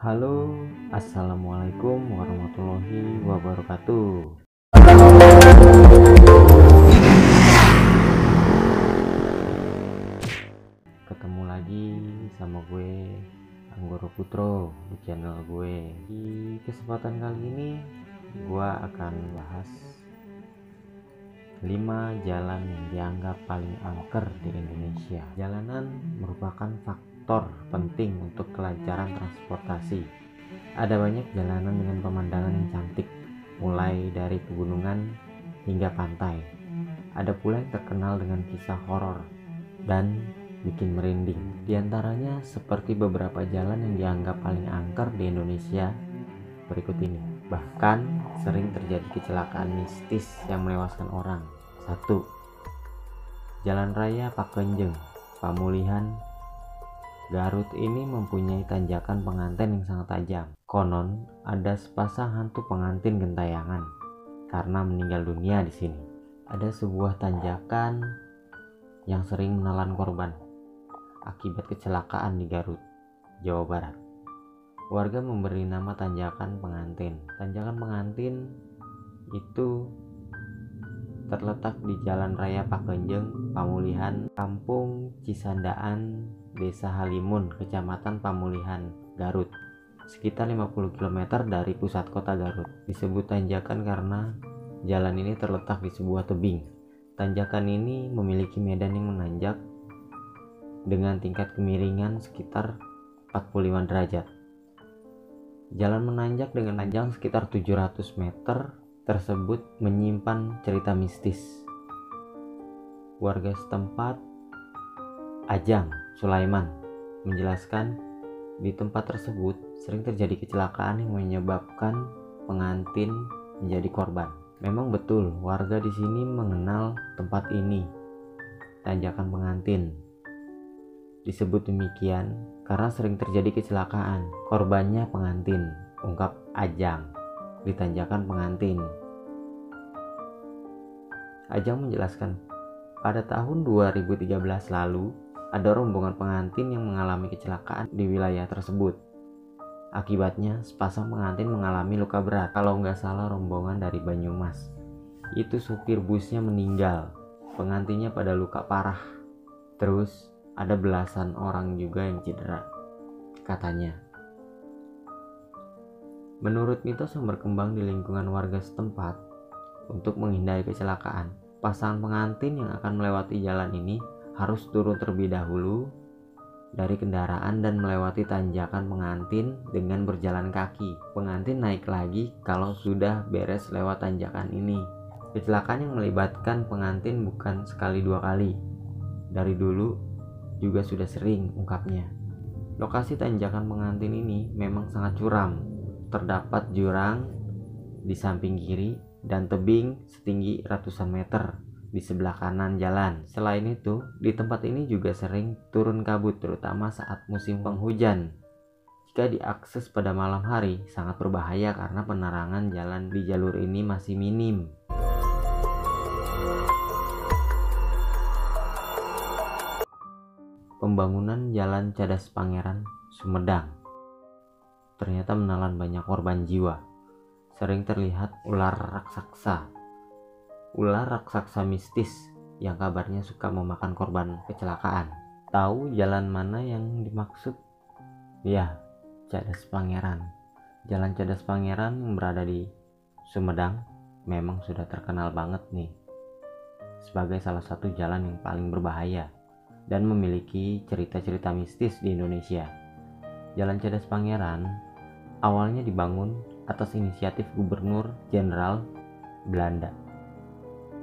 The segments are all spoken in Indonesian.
Halo, assalamualaikum warahmatullahi wabarakatuh. Ketemu lagi sama gue Anggoro Putro di channel gue. Di kesempatan kali ini gue akan bahas 5 jalan yang dianggap paling angker di Indonesia. Jalanan merupakan faktor penting untuk kelancaran transportasi. Ada banyak jalanan dengan pemandangan yang cantik, mulai dari pegunungan hingga pantai. Ada pula yang terkenal dengan kisah horor dan bikin merinding. Di antaranya seperti beberapa jalan yang dianggap paling angker di Indonesia berikut ini. Bahkan sering terjadi kecelakaan mistis yang menewaskan orang. Satu, Jalan Raya Pakenjeng, Pamulihan, Garut ini mempunyai tanjakan pengantin yang sangat tajam. Konon ada sepasang hantu pengantin gentayangan karena meninggal dunia di sini. Ada sebuah tanjakan yang sering menelan korban akibat kecelakaan di Garut, Jawa Barat. Warga memberi nama tanjakan pengantin. Tanjakan pengantin itu terletak di Jalan Raya Pakenjeng, Pamulihan, Kampung Cisandaan, Desa Halimun, Kecamatan Pamulihan, Garut. Sekitar 50 km dari pusat kota Garut. Disebut tanjakan karena jalan ini terletak di sebuah tebing. Tanjakan ini memiliki medan yang menanjak dengan tingkat kemiringan sekitar 45 derajat. Jalan menanjak dengan panjang sekitar 700 meter tersebut menyimpan cerita mistis. Warga setempat Ajang Sulaiman menjelaskan di tempat tersebut sering terjadi kecelakaan yang menyebabkan pengantin menjadi korban. Memang betul warga di sini mengenal tempat ini tanjakan pengantin Disebut demikian karena sering terjadi kecelakaan. Korbannya pengantin, ungkap Ajang, ditanjakan pengantin. Ajang menjelaskan, pada tahun 2013 lalu, ada rombongan pengantin yang mengalami kecelakaan di wilayah tersebut. Akibatnya, sepasang pengantin mengalami luka berat. Kalau nggak salah rombongan dari Banyumas. Itu supir busnya meninggal. Pengantinnya pada luka parah. Terus, ada belasan orang juga yang cedera, katanya. Menurut mitos yang berkembang di lingkungan warga setempat, untuk menghindari kecelakaan, pasangan pengantin yang akan melewati jalan ini harus turun terlebih dahulu dari kendaraan dan melewati tanjakan pengantin dengan berjalan kaki. Pengantin naik lagi kalau sudah beres lewat tanjakan ini. Kecelakaan yang melibatkan pengantin bukan sekali dua kali. Dari dulu juga sudah sering ungkapnya. Lokasi tanjakan pengantin ini memang sangat curam. Terdapat jurang di samping kiri dan tebing setinggi ratusan meter di sebelah kanan jalan. Selain itu, di tempat ini juga sering turun kabut terutama saat musim penghujan. Jika diakses pada malam hari, sangat berbahaya karena penerangan jalan di jalur ini masih minim. pembangunan Jalan Cadas Pangeran, Sumedang. Ternyata menelan banyak korban jiwa. Sering terlihat ular raksasa. Ular raksasa mistis yang kabarnya suka memakan korban kecelakaan. Tahu jalan mana yang dimaksud? Ya, Cadas Pangeran. Jalan Cadas Pangeran yang berada di Sumedang memang sudah terkenal banget nih sebagai salah satu jalan yang paling berbahaya dan memiliki cerita-cerita mistis di Indonesia. Jalan Cadas Pangeran awalnya dibangun atas inisiatif Gubernur Jenderal Belanda,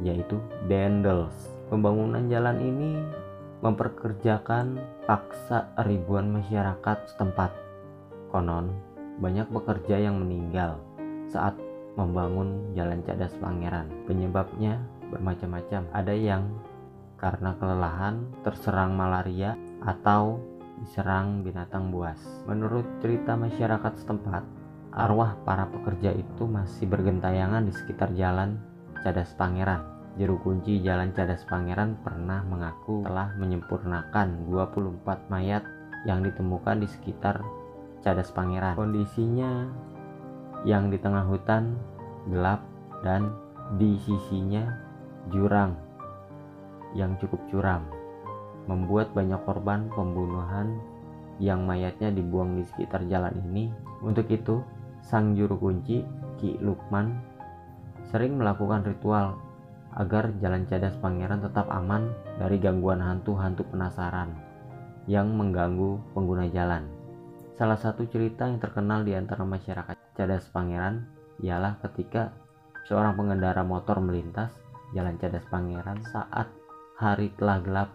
yaitu Dendels. Pembangunan jalan ini memperkerjakan paksa ribuan masyarakat setempat. Konon, banyak pekerja yang meninggal saat membangun Jalan Cadas Pangeran. Penyebabnya bermacam-macam. Ada yang karena kelelahan, terserang malaria, atau diserang binatang buas. Menurut cerita masyarakat setempat, arwah para pekerja itu masih bergentayangan di sekitar jalan Cadas Pangeran. Juru kunci Jalan Cadas Pangeran pernah mengaku telah menyempurnakan 24 mayat yang ditemukan di sekitar Cadas Pangeran. Kondisinya yang di tengah hutan gelap dan di sisinya jurang yang cukup curam, membuat banyak korban pembunuhan yang mayatnya dibuang di sekitar jalan ini. Untuk itu, sang juru kunci Ki Lukman sering melakukan ritual agar jalan cadas pangeran tetap aman dari gangguan hantu-hantu penasaran yang mengganggu pengguna jalan. Salah satu cerita yang terkenal di antara masyarakat cadas pangeran ialah ketika seorang pengendara motor melintas jalan cadas pangeran saat hari telah gelap.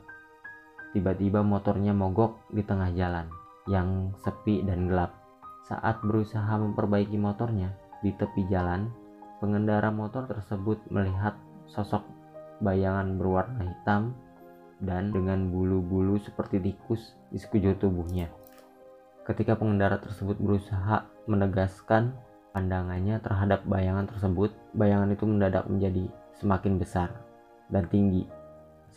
Tiba-tiba motornya mogok di tengah jalan yang sepi dan gelap. Saat berusaha memperbaiki motornya di tepi jalan, pengendara motor tersebut melihat sosok bayangan berwarna hitam dan dengan bulu-bulu seperti tikus di sekujur tubuhnya. Ketika pengendara tersebut berusaha menegaskan pandangannya terhadap bayangan tersebut, bayangan itu mendadak menjadi semakin besar dan tinggi,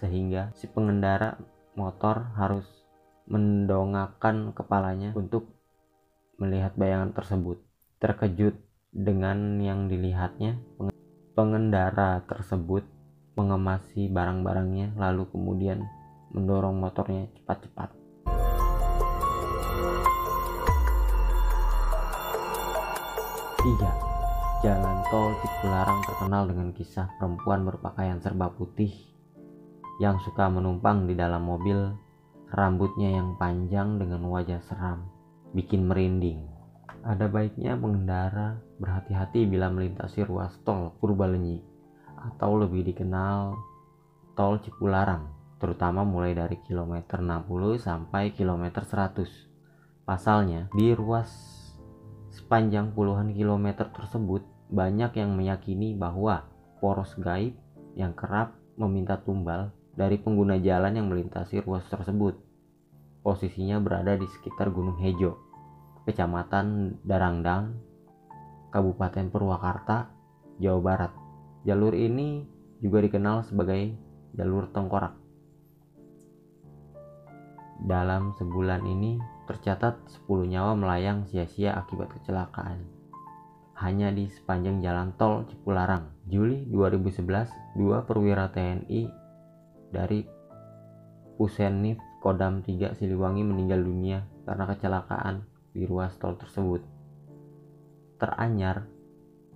sehingga si pengendara motor harus mendongakkan kepalanya untuk melihat bayangan tersebut. Terkejut dengan yang dilihatnya, pengendara tersebut mengemasi barang-barangnya lalu kemudian mendorong motornya cepat-cepat. Tiga, Jalan tol Cipularang terkenal dengan kisah perempuan berpakaian serba putih yang suka menumpang di dalam mobil, rambutnya yang panjang dengan wajah seram, bikin merinding. Ada baiknya pengendara berhati-hati bila melintasi ruas tol Purbalenyi atau lebih dikenal tol Cipularang, terutama mulai dari kilometer 60 sampai kilometer 100. Pasalnya, di ruas sepanjang puluhan kilometer tersebut banyak yang meyakini bahwa poros gaib yang kerap meminta tumbal dari pengguna jalan yang melintasi ruas tersebut. Posisinya berada di sekitar Gunung Hejo Kecamatan Darangdang, Kabupaten Purwakarta, Jawa Barat. Jalur ini juga dikenal sebagai jalur tengkorak. Dalam sebulan ini tercatat 10 nyawa melayang sia-sia akibat kecelakaan. Hanya di sepanjang jalan tol Cipularang, Juli 2011, dua perwira TNI dari Pusenif Kodam 3 Siliwangi meninggal dunia karena kecelakaan di ruas tol tersebut. Teranyar,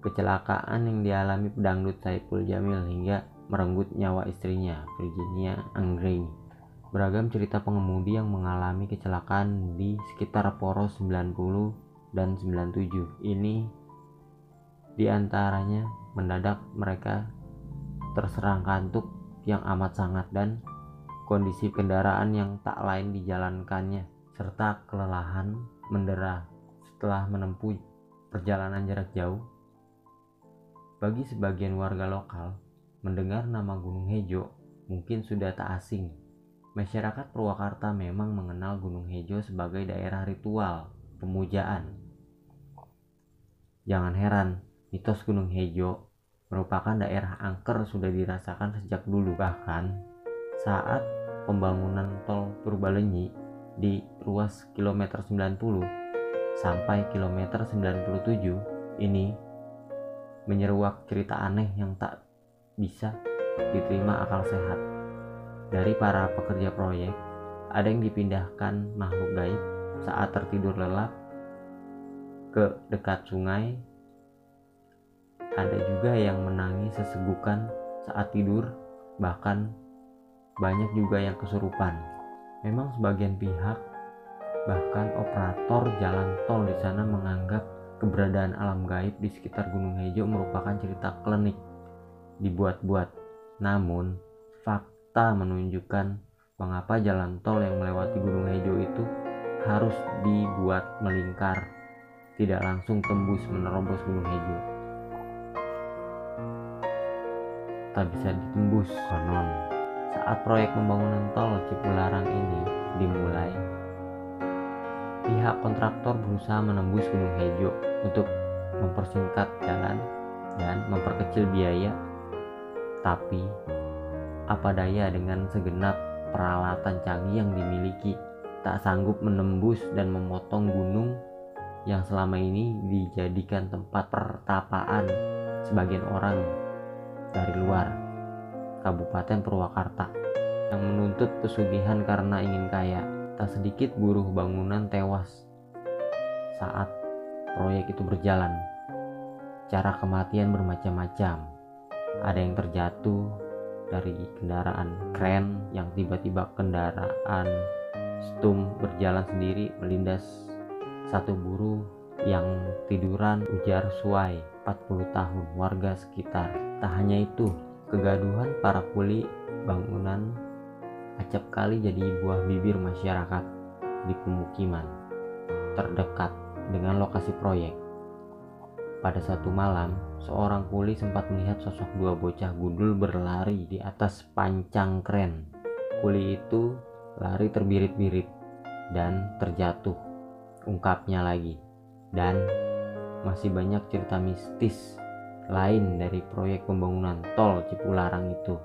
kecelakaan yang dialami pedangdut Saipul Jamil hingga merenggut nyawa istrinya, Virginia Anggreni. Beragam cerita pengemudi yang mengalami kecelakaan di sekitar poros 90 dan 97 ini di antaranya mendadak mereka terserang kantuk yang amat sangat dan kondisi kendaraan yang tak lain dijalankannya serta kelelahan mendera setelah menempuh perjalanan jarak jauh. Bagi sebagian warga lokal, mendengar nama Gunung Hejo mungkin sudah tak asing. Masyarakat Purwakarta memang mengenal Gunung Hejo sebagai daerah ritual pemujaan. Jangan heran, mitos Gunung Hejo merupakan daerah angker sudah dirasakan sejak dulu. Bahkan saat pembangunan tol Purbalenyi di ruas kilometer 90 sampai kilometer 97 ini menyeruak cerita aneh yang tak bisa diterima akal sehat. Dari para pekerja proyek, ada yang dipindahkan makhluk gaib saat tertidur lelap ke dekat sungai. Ada juga yang menangis sesegukan saat tidur, bahkan banyak juga yang kesurupan. Memang sebagian pihak, bahkan operator jalan tol di sana menganggap keberadaan alam gaib di sekitar Gunung Hejo merupakan cerita klinik dibuat-buat. Namun, fakta menunjukkan mengapa jalan tol yang melewati Gunung Hejo itu harus dibuat melingkar, tidak langsung tembus menerobos Gunung Hejo. Tak bisa ditembus konon saat proyek pembangunan tol Cipularang ini dimulai, pihak kontraktor berusaha menembus Gunung Hejo untuk mempersingkat jalan dan memperkecil biaya. Tapi, apa daya dengan segenap peralatan canggih yang dimiliki tak sanggup menembus dan memotong gunung yang selama ini dijadikan tempat pertapaan sebagian orang dari luar Kabupaten Purwakarta yang menuntut pesugihan karena ingin kaya. Tak sedikit buruh bangunan tewas saat proyek itu berjalan. Cara kematian bermacam-macam. Ada yang terjatuh dari kendaraan kren yang tiba-tiba kendaraan stum berjalan sendiri melindas satu buruh yang tiduran ujar suai 40 tahun warga sekitar. Tak hanya itu, kegaduhan para kuli bangunan acap kali jadi buah bibir masyarakat di pemukiman terdekat dengan lokasi proyek. Pada satu malam, seorang kuli sempat melihat sosok dua bocah gundul berlari di atas pancang kren. Kuli itu lari terbirit-birit dan terjatuh, ungkapnya lagi. Dan masih banyak cerita mistis lain dari proyek pembangunan tol Cipularang itu.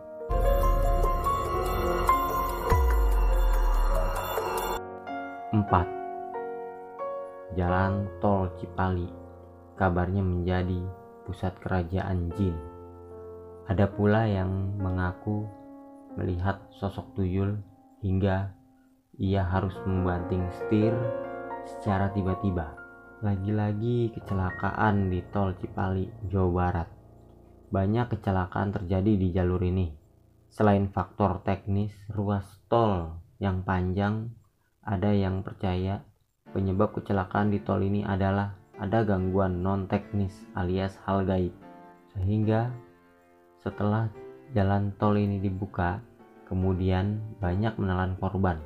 Empat, Jalan Tol Cipali kabarnya menjadi pusat kerajaan jin. Ada pula yang mengaku melihat sosok tuyul hingga ia harus membanting setir secara tiba-tiba. Lagi-lagi kecelakaan di tol Cipali, Jawa Barat. Banyak kecelakaan terjadi di jalur ini. Selain faktor teknis ruas tol yang panjang, ada yang percaya Penyebab kecelakaan di tol ini adalah ada gangguan non teknis alias hal gaib. Sehingga setelah jalan tol ini dibuka, kemudian banyak menelan korban.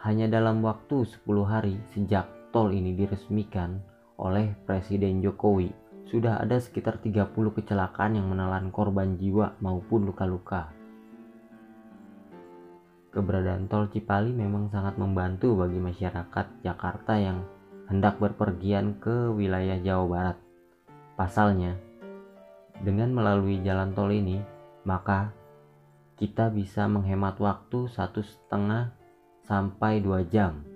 Hanya dalam waktu 10 hari sejak tol ini diresmikan oleh Presiden Jokowi, sudah ada sekitar 30 kecelakaan yang menelan korban jiwa maupun luka-luka. Keberadaan tol Cipali memang sangat membantu bagi masyarakat Jakarta yang hendak berpergian ke wilayah Jawa Barat. Pasalnya, dengan melalui jalan tol ini, maka kita bisa menghemat waktu satu setengah sampai dua jam.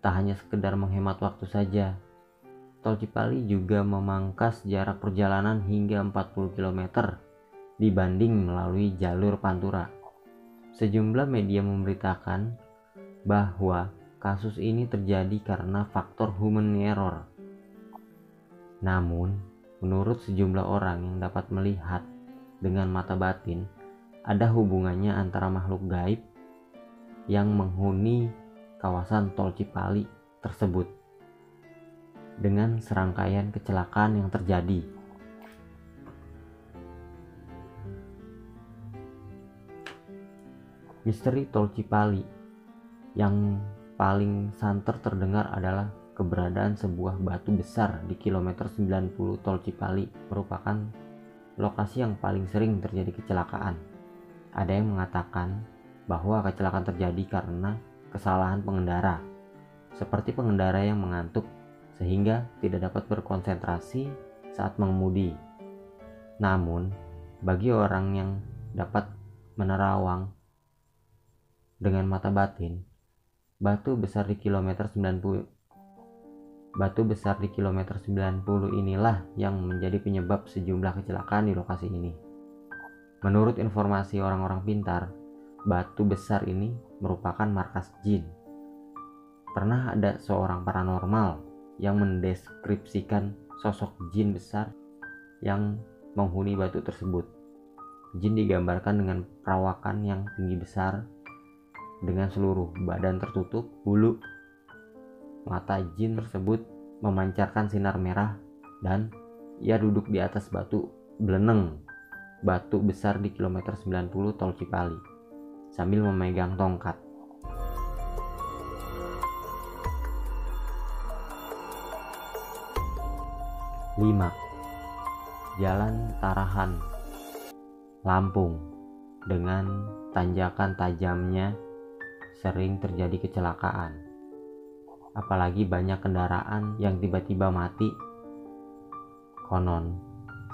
Tak hanya sekedar menghemat waktu saja, tol Cipali juga memangkas jarak perjalanan hingga 40 km dibanding melalui jalur Pantura. Sejumlah media memberitakan bahwa kasus ini terjadi karena faktor human error. Namun, menurut sejumlah orang yang dapat melihat dengan mata batin, ada hubungannya antara makhluk gaib yang menghuni kawasan tol Cipali tersebut dengan serangkaian kecelakaan yang terjadi. Misteri Tol Cipali yang paling santer terdengar adalah keberadaan sebuah batu besar di kilometer 90 Tol Cipali merupakan lokasi yang paling sering terjadi kecelakaan. Ada yang mengatakan bahwa kecelakaan terjadi karena kesalahan pengendara, seperti pengendara yang mengantuk sehingga tidak dapat berkonsentrasi saat mengemudi. Namun, bagi orang yang dapat menerawang dengan mata batin, batu besar di kilometer 90 Batu besar di kilometer 90 inilah yang menjadi penyebab sejumlah kecelakaan di lokasi ini. Menurut informasi orang-orang pintar, batu besar ini merupakan markas jin. Pernah ada seorang paranormal yang mendeskripsikan sosok jin besar yang menghuni batu tersebut. Jin digambarkan dengan perawakan yang tinggi besar dengan seluruh badan tertutup, bulu mata jin tersebut memancarkan sinar merah dan ia duduk di atas batu beleneng batu besar di kilometer 90 tol Cipali sambil memegang tongkat. Lima, Jalan Tarahan Lampung dengan tanjakan tajamnya sering terjadi kecelakaan. Apalagi banyak kendaraan yang tiba-tiba mati. Konon,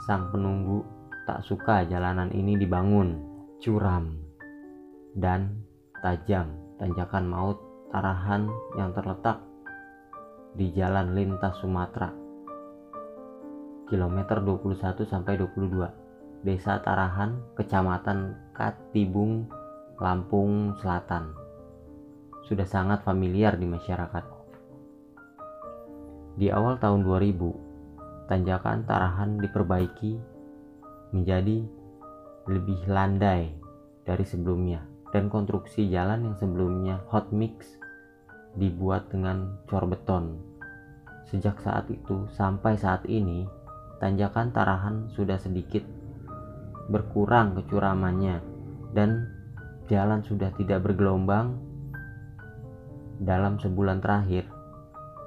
sang penunggu tak suka jalanan ini dibangun, curam, dan tajam tanjakan maut tarahan yang terletak di Jalan Lintas Sumatera. Kilometer 21 sampai 22. Desa Tarahan, Kecamatan Katibung, Lampung Selatan. Sudah sangat familiar di masyarakat. Di awal tahun 2000, tanjakan Tarahan diperbaiki menjadi lebih landai dari sebelumnya dan konstruksi jalan yang sebelumnya hot mix dibuat dengan cor beton. Sejak saat itu sampai saat ini, tanjakan Tarahan sudah sedikit berkurang kecuramannya dan jalan sudah tidak bergelombang. Dalam sebulan terakhir,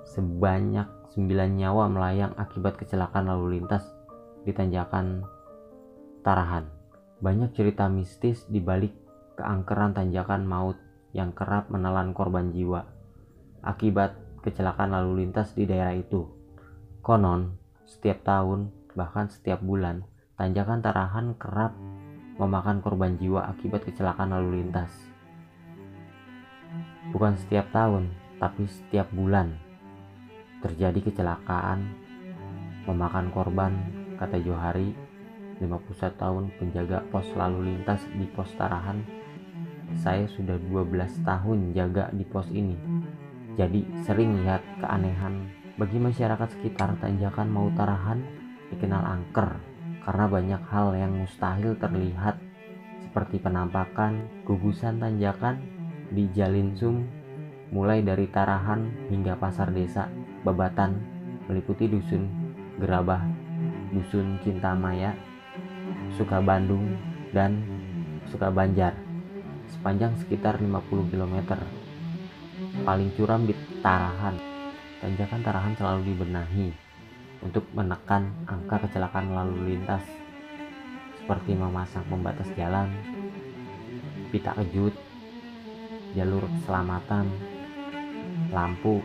sebanyak 9 nyawa melayang akibat kecelakaan lalu lintas di tanjakan Tarahan. Banyak cerita mistis di balik keangkeran tanjakan maut yang kerap menelan korban jiwa akibat kecelakaan lalu lintas di daerah itu. Konon, setiap tahun, bahkan setiap bulan, tanjakan Tarahan kerap memakan korban jiwa akibat kecelakaan lalu lintas. Bukan setiap tahun, tapi setiap bulan terjadi kecelakaan memakan korban, kata Johari, 51 tahun penjaga pos lalu lintas di pos Tarahan. Saya sudah 12 tahun jaga di pos ini. Jadi sering lihat keanehan bagi masyarakat sekitar. Tanjakan Mautarahan dikenal angker. Karena banyak hal yang mustahil terlihat seperti penampakan gugusan tanjakan di Jalinsum mulai dari Tarahan hingga pasar desa Babatan meliputi dusun Gerabah, dusun Cintamaya, Sukabandung, dan Sukabanjar sepanjang sekitar 50 km paling curam di Tarahan. Tanjakan Tarahan selalu dibenahi untuk menekan angka kecelakaan lalu lintas seperti memasang pembatas jalan, pita kejut, jalur keselamatan, lampu,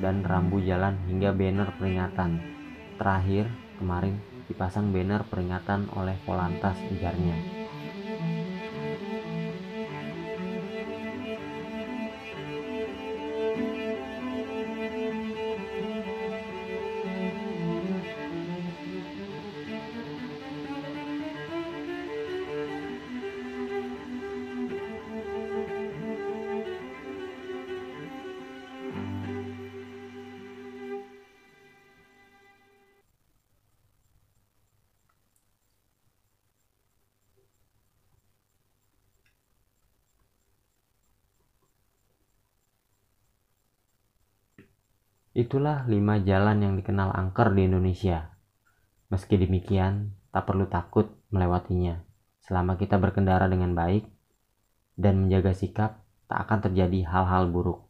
dan rambu jalan hingga banner peringatan. Terakhir, kemarin dipasang banner peringatan oleh Polantas ujarnya. Itulah lima jalan yang dikenal angker di Indonesia. Meski demikian, tak perlu takut melewatinya. Selama kita berkendara dengan baik dan menjaga sikap, tak akan terjadi hal-hal buruk.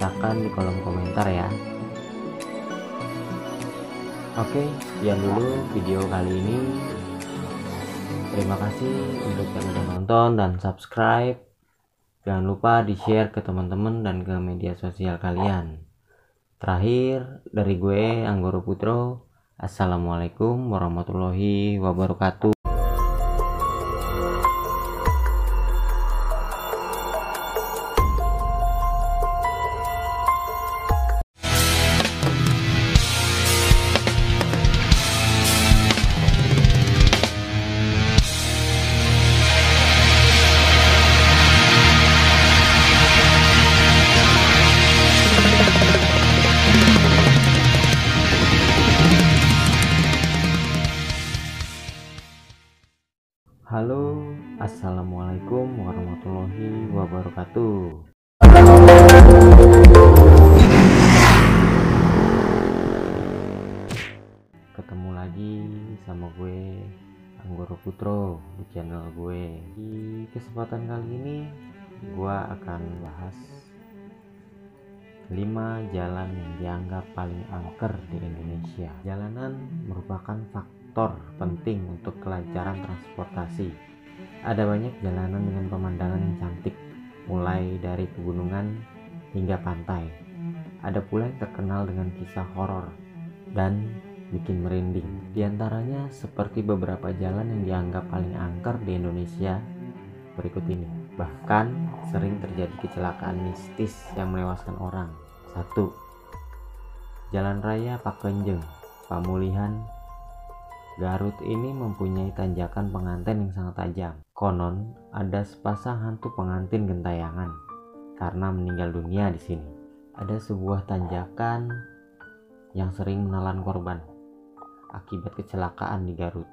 Ceritakan di kolom komentar ya. Oke, sekian dulu video kali ini. Terima kasih untuk yang udah nonton dan subscribe. Jangan lupa di-share ke teman-teman dan ke media sosial kalian. Terakhir dari gue Anggoro Putro. Assalamualaikum warahmatullahi wabarakatuh. Halo, assalamualaikum warahmatullahi wabarakatuh. Ketemu lagi sama gue Anggoro Putro di channel gue. Di kesempatan kali ini, gue akan bahas 5 jalan yang dianggap paling angker di Indonesia. Jalanan merupakan faktor penting untuk kelancaran transportasi. Ada banyak jalanan dengan pemandangan yang cantik, mulai dari pegunungan hingga pantai. Ada pula yang terkenal dengan kisah horor dan bikin merinding. Di antaranya seperti beberapa jalan yang dianggap paling angker di Indonesia berikut ini. Bahkan sering terjadi kecelakaan mistis yang menewaskan orang. Satu, Jalan Raya Pakenjeng, Pamulihan, Garut ini mempunyai tanjakan pengantin yang sangat tajam. Konon ada sepasang hantu pengantin gentayangan karena meninggal dunia di sini. Ada sebuah tanjakan yang sering menelan korban akibat kecelakaan di Garut,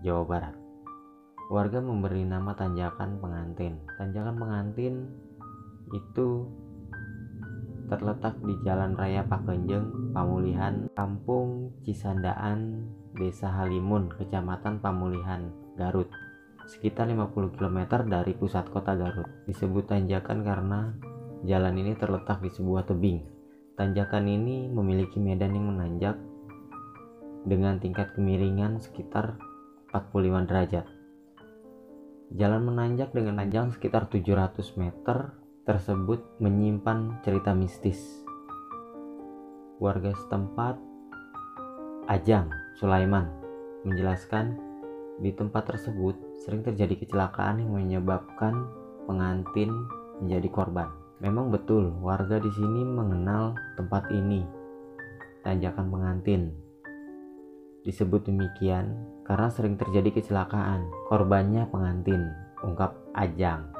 Jawa Barat. Warga memberi nama tanjakan pengantin. Tanjakan pengantin itu terletak di Jalan Raya Pakenjeng, Pamulihan, Kampung Cisandaan, Desa Halimun, Kecamatan Pamulihan, Garut. Sekitar 50 km dari pusat kota Garut. Disebut tanjakan karena jalan ini terletak di sebuah tebing. Tanjakan ini memiliki medan yang menanjak dengan tingkat kemiringan sekitar 45 derajat. Jalan menanjak dengan panjang sekitar 700 meter tersebut menyimpan cerita mistis. Warga setempat Ajang Sulaiman menjelaskan di tempat tersebut sering terjadi kecelakaan yang menyebabkan pengantin menjadi korban. Memang betul warga di sini mengenal tempat ini tanjakan pengantin. Disebut demikian karena sering terjadi kecelakaan. Korbannya pengantin, ungkap Ajang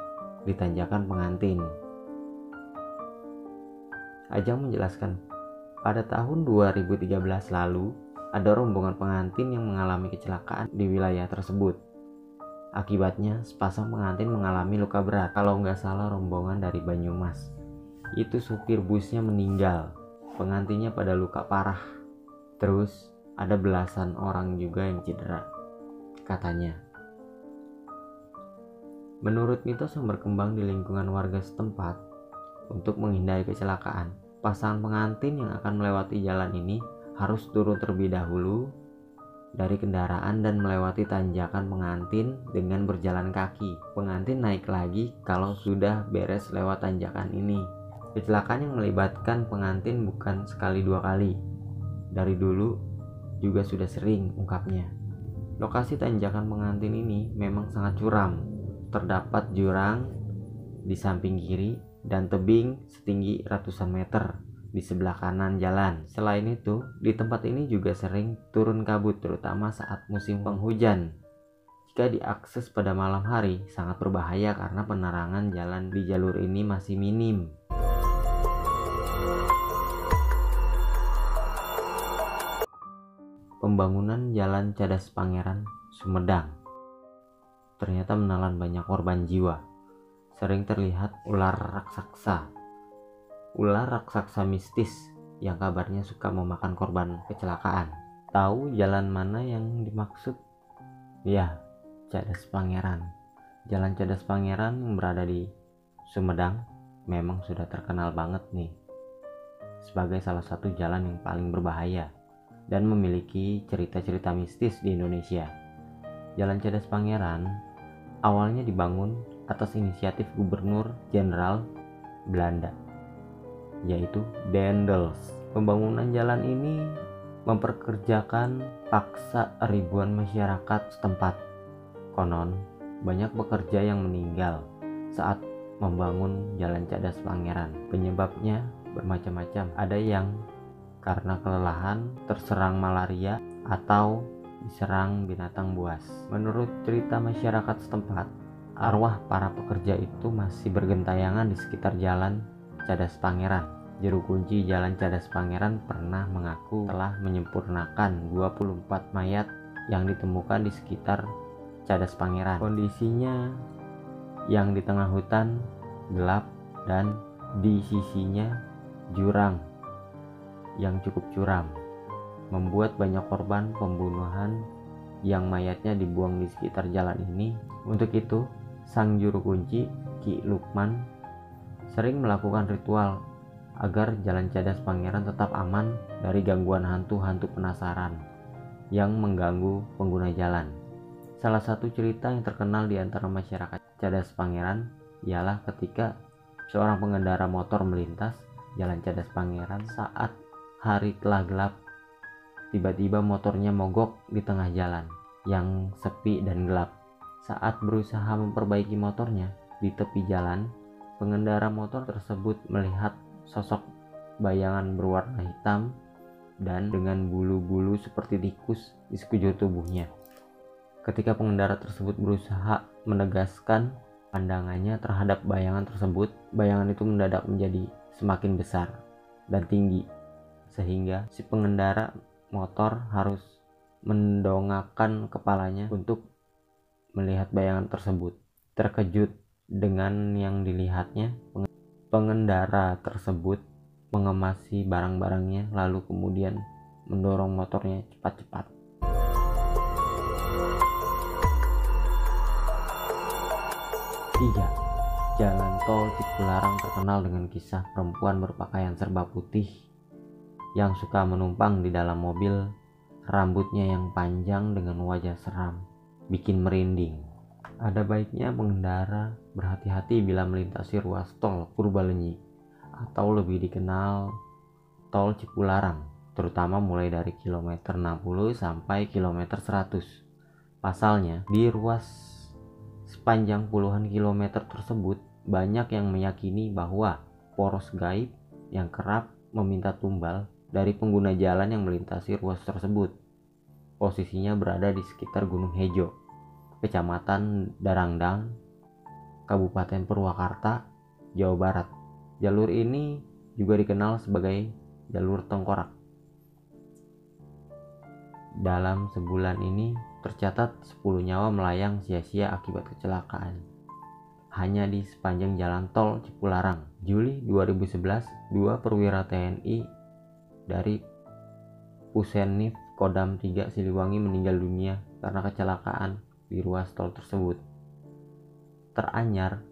di tanjakan pengantin. Ajang menjelaskan, pada tahun 2013 lalu, ada rombongan pengantin yang mengalami kecelakaan di wilayah tersebut. Akibatnya, sepasang pengantin mengalami luka berat. Kalau nggak salah rombongan dari Banyumas. Itu supir busnya meninggal. Pengantinnya pada luka parah. Terus, ada belasan orang juga yang cedera. Katanya. Menurut mitos yang berkembang di lingkungan warga setempat, untuk menghindari kecelakaan, pasangan pengantin yang akan melewati jalan ini harus turun terlebih dahulu dari kendaraan dan melewati tanjakan pengantin dengan berjalan kaki. Pengantin naik lagi kalau sudah beres lewat tanjakan ini. Kecelakaan yang melibatkan pengantin bukan sekali dua kali. Dari dulu juga sudah sering ungkapnya. Lokasi tanjakan pengantin ini memang sangat curam. Terdapat jurang di samping kiri dan tebing setinggi ratusan meter di sebelah kanan jalan. Selain itu, di tempat ini juga sering turun kabut terutama saat musim penghujan. Jika diakses pada malam hari, sangat berbahaya karena penerangan jalan di jalur ini masih minim. Pembangunan Jalan Cadas Pangeran, Sumedang ternyata menelan banyak korban jiwa. Sering terlihat ular raksasa ular raksasa mistis yang kabarnya suka memakan korban kecelakaan. Tahu jalan mana yang dimaksud? Ya, Cadas Pangeran. Jalan Cadas Pangeran yang berada di Sumedang memang sudah terkenal banget nih sebagai salah satu jalan yang paling berbahaya dan memiliki cerita-cerita mistis di Indonesia. Jalan Cadas Pangeran awalnya dibangun atas inisiatif Gubernur Jenderal Belanda yaitu Dendels. Pembangunan jalan ini memperkerjakan paksa ribuan masyarakat setempat. Konon, banyak pekerja yang meninggal saat membangun Jalan Cadas Pangeran. Penyebabnya bermacam-macam. Ada yang karena kelelahan, terserang malaria, atau diserang binatang buas. Menurut cerita masyarakat setempat, arwah para pekerja itu masih bergentayangan di sekitar Jalan Cadas Pangeran. Juru kunci Jalan Cadas Pangeran pernah mengaku telah menyempurnakan 24 mayat yang ditemukan di sekitar Cadas Pangeran. Kondisinya yang di tengah hutan gelap dan di sisinya jurang yang cukup curam membuat banyak korban pembunuhan yang mayatnya dibuang di sekitar jalan ini. Untuk itu, sang juru kunci Ki Lukman sering melakukan ritual agar jalan cadas pangeran tetap aman dari gangguan hantu-hantu penasaran yang mengganggu pengguna jalan. Salah satu cerita yang terkenal di antara masyarakat Cadas Pangeran ialah ketika seorang pengendara motor melintas jalan Cadas Pangeran saat hari telah gelap. Tiba-tiba motornya mogok di tengah jalan yang sepi dan gelap. Saat berusaha memperbaiki motornya di tepi jalan, pengendara motor tersebut melihat sosok bayangan berwarna hitam dan dengan bulu-bulu seperti tikus di sekujur tubuhnya. Ketika pengendara tersebut berusaha menegaskan pandangannya terhadap bayangan tersebut, bayangan itu mendadak menjadi semakin besar dan tinggi, sehingga si pengendara motor harus mendongakkan kepalanya untuk melihat bayangan tersebut. Terkejut dengan yang dilihatnya, pengendara tersebut mengemasi barang-barangnya, lalu kemudian mendorong motornya cepat-cepat. Tiga, Jalan tol Cipularang terkenal dengan kisah perempuan berpakaian serba putih yang suka menumpang di dalam mobil, rambutnya yang panjang dengan wajah seram, bikin merinding. Ada baiknya pengendara berhati-hati bila melintasi ruas tol Purbalenyi atau lebih dikenal tol Cipularang, terutama mulai dari kilometer 60 sampai kilometer 100. Pasalnya, di ruas Sepanjang puluhan kilometer tersebut, banyak yang meyakini bahwa poros gaib yang kerap meminta tumbal dari pengguna jalan yang melintasi ruas tersebut. Posisinya berada di sekitar Gunung Hejo, Kecamatan Darangdang, Kabupaten Purwakarta, Jawa Barat. Jalur ini juga dikenal sebagai jalur tengkorak. Dalam sebulan ini tercatat 10 nyawa melayang sia-sia akibat kecelakaan. Hanya di sepanjang jalan tol Cipularang, Juli 2011, dua perwira TNI dari Pusenif Kodam 3 Siliwangi meninggal dunia karena kecelakaan di ruas tol tersebut. Teranyar,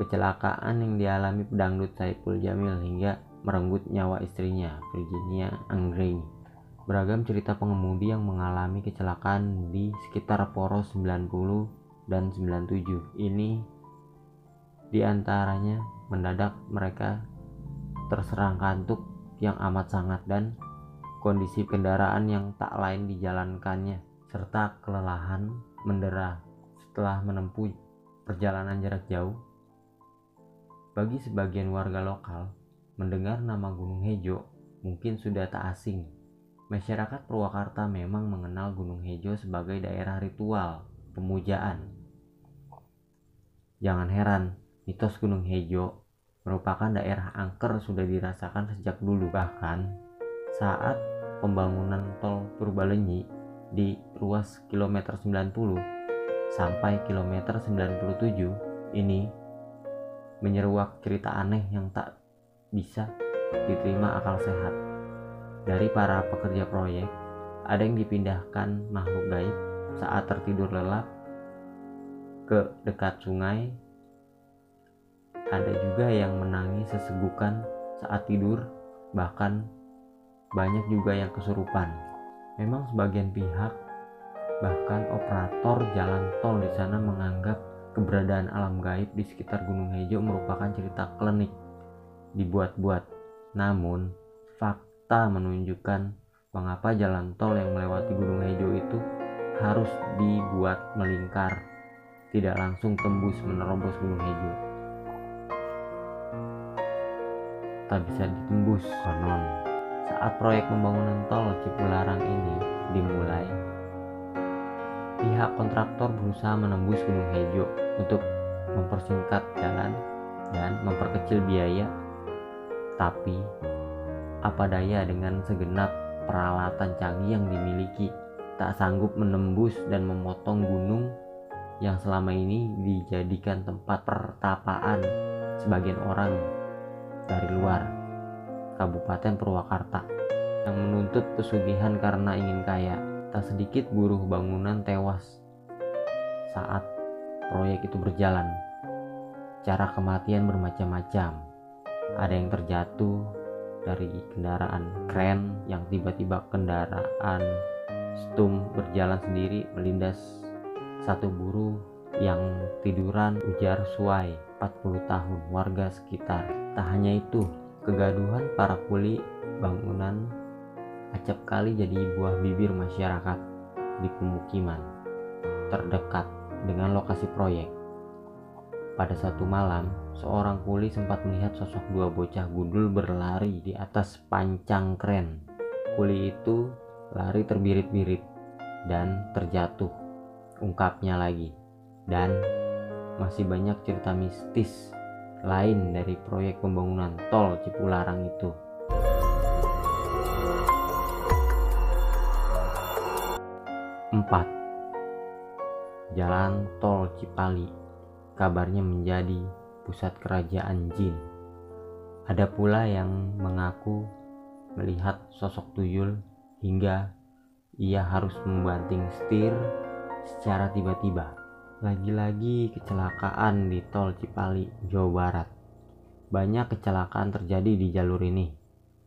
kecelakaan yang dialami pedangdut Saiful Jamil hingga merenggut nyawa istrinya, Virginia Anggreni. Beragam cerita pengemudi yang mengalami kecelakaan di sekitar poros 90 dan 97 ini di antaranya mendadak mereka terserang kantuk yang amat sangat dan kondisi kendaraan yang tak lain dijalankannya serta kelelahan mendera setelah menempuh perjalanan jarak jauh. Bagi sebagian warga lokal, mendengar nama Gunung Hejo mungkin sudah tak asing Masyarakat Purwakarta memang mengenal Gunung Hejo sebagai daerah ritual pemujaan. Jangan heran, mitos Gunung Hejo merupakan daerah angker sudah dirasakan sejak dulu. Bahkan saat pembangunan tol Purbalenyi di ruas kilometer 90 sampai kilometer 97 ini menyeruak cerita aneh yang tak bisa diterima akal sehat dari para pekerja proyek, ada yang dipindahkan makhluk gaib saat tertidur lelap ke dekat sungai. Ada juga yang menangis sesegukan saat tidur, bahkan banyak juga yang kesurupan. Memang sebagian pihak, bahkan operator jalan tol di sana menganggap keberadaan alam gaib di sekitar Gunung Hejo merupakan cerita klinik dibuat-buat. Namun, fakta menunjukkan mengapa jalan tol yang melewati Gunung Hejo itu harus dibuat melingkar, tidak langsung tembus menerobos Gunung Hejo. Tak bisa ditembus konon. Saat proyek pembangunan tol Cipularang ini dimulai, pihak kontraktor berusaha menembus Gunung Hejo untuk mempersingkat jalan dan memperkecil biaya. Tapi, apa daya dengan segenap peralatan canggih yang dimiliki tak sanggup menembus dan memotong gunung yang selama ini dijadikan tempat pertapaan sebagian orang dari luar Kabupaten Purwakarta yang menuntut pesugihan karena ingin kaya. Tak sedikit buruh bangunan tewas saat proyek itu berjalan. Cara kematian bermacam-macam. Ada yang terjatuh dari kendaraan kren yang tiba-tiba kendaraan Stum berjalan sendiri melindas satu buruh yang tiduran ujar Suai 40 tahun warga sekitar. Tak hanya itu, kegaduhan para kuli bangunan acap kali jadi buah bibir masyarakat di pemukiman terdekat dengan lokasi proyek. Pada satu malam, seorang kuli sempat melihat sosok dua bocah gundul berlari di atas pancang kren. Kuli itu lari terbirit-birit dan terjatuh ungkapnya lagi dan masih banyak cerita mistis lain dari proyek pembangunan tol Cipularang itu. Empat, Jalan tol Cipali kabarnya menjadi pusat kerajaan jin. Ada pula yang mengaku melihat sosok tuyul hingga ia harus membanting setir secara tiba-tiba. Lagi-lagi kecelakaan di tol Cipali, Jawa Barat. Banyak kecelakaan terjadi di jalur ini.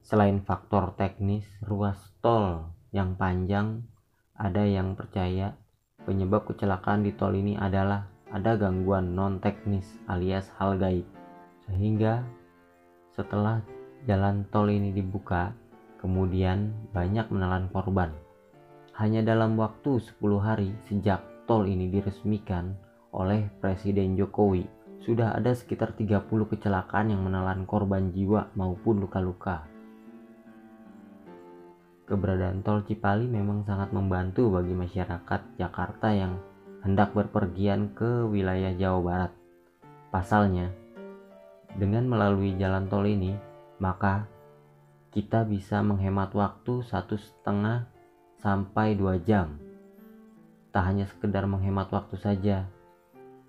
Selain faktor teknis ruas tol yang panjang, ada yang percaya penyebab kecelakaan di tol ini adalah ada gangguan non teknis alias hal gaib. Sehingga setelah jalan tol ini dibuka, Kemudian banyak menelan korban. Hanya dalam waktu 10 hari sejak tol ini diresmikan oleh Presiden Jokowi, sudah ada sekitar 30 kecelakaan yang menelan korban jiwa maupun luka-luka. Keberadaan tol Cipali memang sangat membantu bagi masyarakat Jakarta yang hendak berpergian ke wilayah Jawa Barat. Pasalnya, dengan melalui jalan tol ini, maka kita bisa menghemat waktu satu setengah sampai dua jam. Tak hanya sekedar menghemat waktu saja,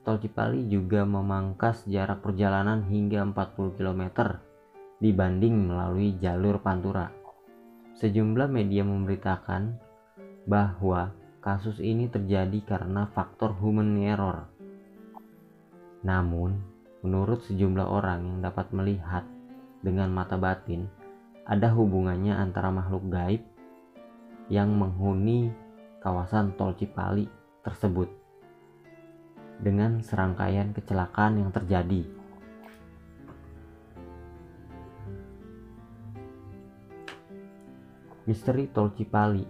Tol Cipali juga memangkas jarak perjalanan hingga 40 km dibanding melalui jalur Pantura. Sejumlah media memberitakan bahwa kasus ini terjadi karena faktor human error. Namun, menurut sejumlah orang yang dapat melihat dengan mata batin, ada hubungannya antara makhluk gaib yang menghuni kawasan tol Cipali tersebut dengan serangkaian kecelakaan yang terjadi. Misteri tol Cipali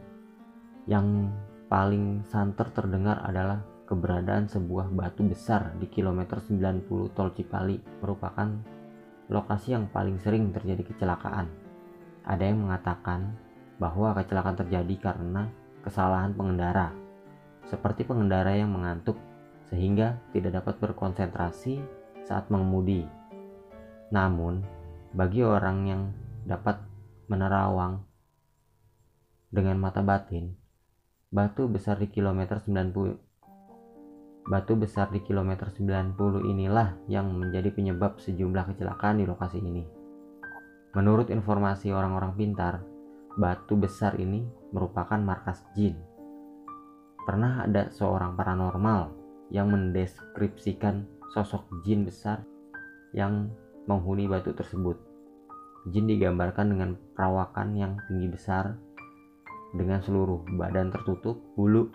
yang paling santer terdengar adalah keberadaan sebuah batu besar di kilometer 90 tol Cipali merupakan lokasi yang paling sering terjadi kecelakaan. Ada yang mengatakan bahwa kecelakaan terjadi karena kesalahan pengendara, seperti pengendara yang mengantuk sehingga tidak dapat berkonsentrasi saat mengemudi. Namun, bagi orang yang dapat menerawang dengan mata batin, batu besar di kilometer 90 Batu besar di kilometer 90 inilah yang menjadi penyebab sejumlah kecelakaan di lokasi ini. Menurut informasi orang-orang pintar, batu besar ini merupakan markas jin. Pernah ada seorang paranormal yang mendeskripsikan sosok jin besar yang menghuni batu tersebut. Jin digambarkan dengan perawakan yang tinggi besar dengan seluruh badan tertutup, bulu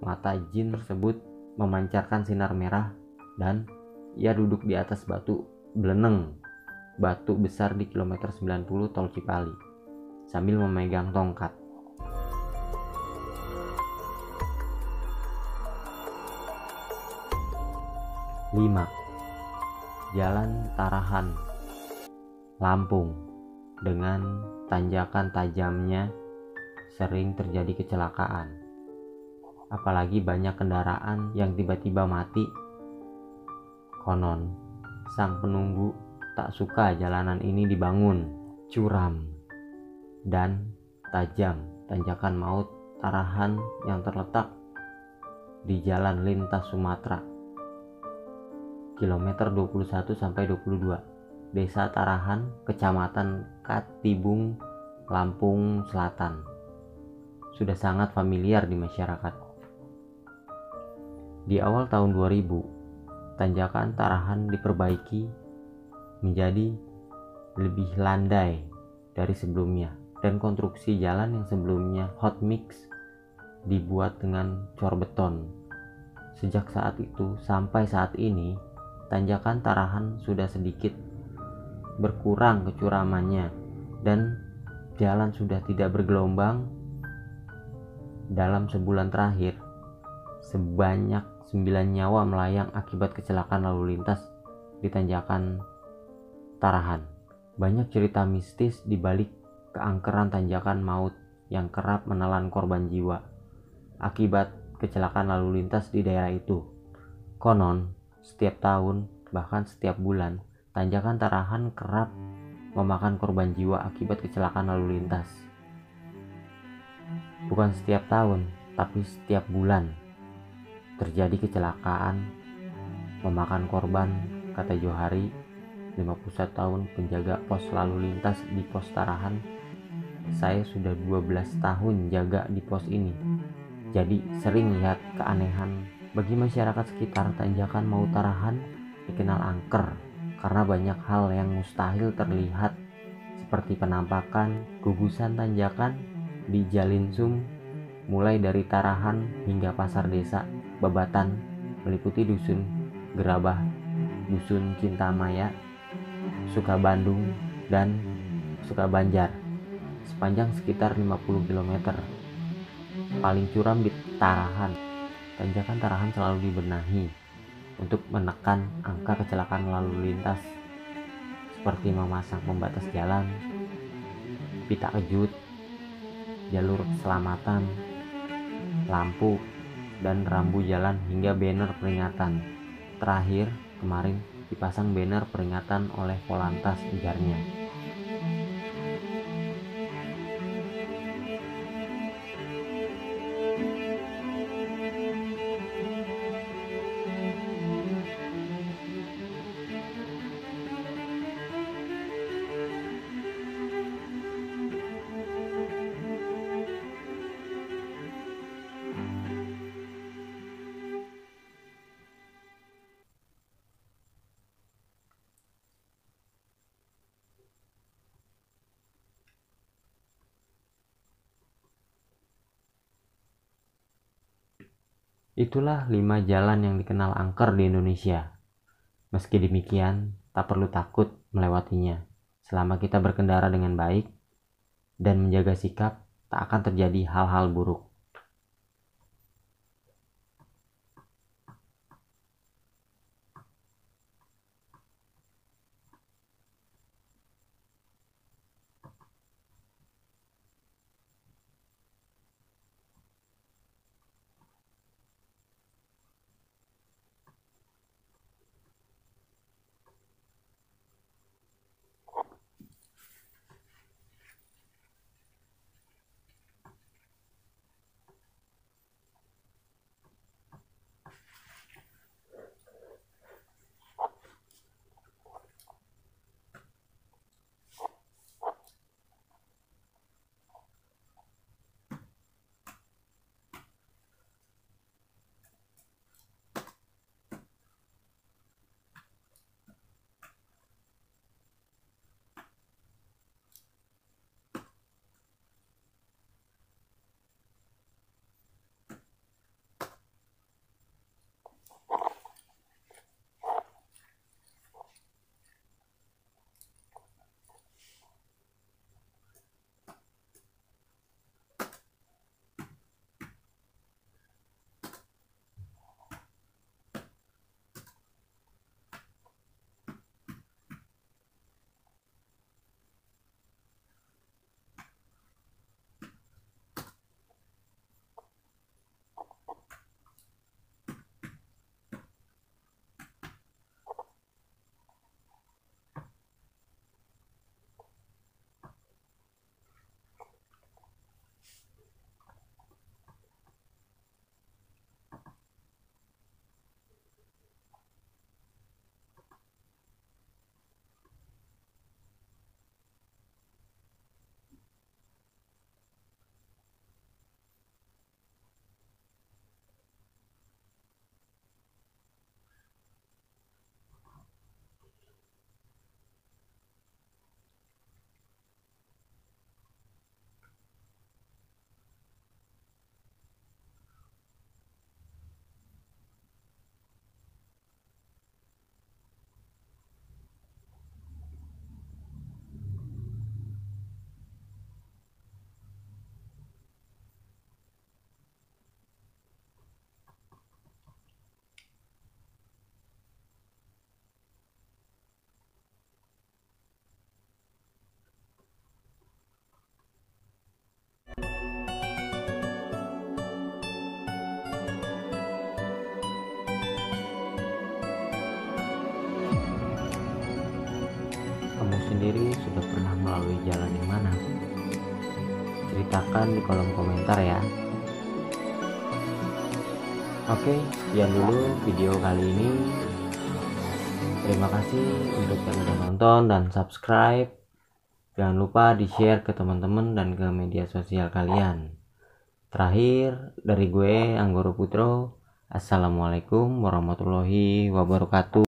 mata jin tersebut memancarkan sinar merah dan ia duduk di atas batu beleneng batu besar di kilometer 90 tol Cipali sambil memegang tongkat. Lima, Jalan Tarahan Lampung dengan tanjakan tajamnya sering terjadi kecelakaan. Apalagi banyak kendaraan yang tiba-tiba mati. Konon, sang penunggu tak suka jalanan ini dibangun, curam, dan tajam tanjakan maut Tarahan yang terletak di Jalan Lintas Sumatera. Kilometer 21 sampai 22. Desa Tarahan, Kecamatan Katibung, Lampung Selatan. Sudah sangat familiar di masyarakat. Di awal tahun 2000, tanjakan Tarahan diperbaiki menjadi lebih landai dari sebelumnya dan konstruksi jalan yang sebelumnya hot mix dibuat dengan cor beton. Sejak saat itu sampai saat ini, tanjakan Tarahan sudah sedikit berkurang kecuramannya dan jalan sudah tidak bergelombang. Dalam sebulan terakhir, sebanyak 9 nyawa melayang akibat kecelakaan lalu lintas di tanjakan Tarahan. Banyak cerita mistis di balik keangkeran tanjakan maut yang kerap menelan korban jiwa akibat kecelakaan lalu lintas di daerah itu. Konon, setiap tahun, bahkan setiap bulan, tanjakan Tarahan kerap memakan korban jiwa akibat kecelakaan lalu lintas. Bukan setiap tahun, tapi setiap bulan terjadi kecelakaan memakan korban, kata Johari, 51 tahun penjaga pos lalu lintas di pos Tarahan saya sudah 12 tahun jaga di pos ini. Jadi sering lihat keanehan. Bagi masyarakat sekitar tanjakan mau tarahan dikenal angker karena banyak hal yang mustahil terlihat seperti penampakan gugusan tanjakan di Jalinsum mulai dari Tarahan hingga pasar desa Babatan meliputi dusun Gerabah, dusun Cintamaya, Sukabandung, dan Sukabanjar sepanjang sekitar 50 km. Paling curam di Tarahan. Tanjakan Tarahan selalu dibenahi untuk menekan angka kecelakaan lalu lintas seperti memasang pembatas jalan, pita kejut, jalur keselamatan, lampu, dan rambu jalan hingga banner peringatan. Terakhir, kemarin dipasang banner peringatan oleh Polantas ujarnya. Itulah lima jalan yang dikenal angker di Indonesia. Meski demikian, tak perlu takut melewatinya. Selama kita berkendara dengan baik dan menjaga sikap, tak akan terjadi hal-hal buruk. Jalan yang mana? Ceritakan di kolom komentar ya. Oke, sekian dulu video kali ini. Terima kasih untuk yang udah nonton dan subscribe. Jangan lupa di-share ke teman-teman dan ke media sosial kalian. Terakhir dari gue Anggoro Putro. Assalamualaikum warahmatullahi wabarakatuh.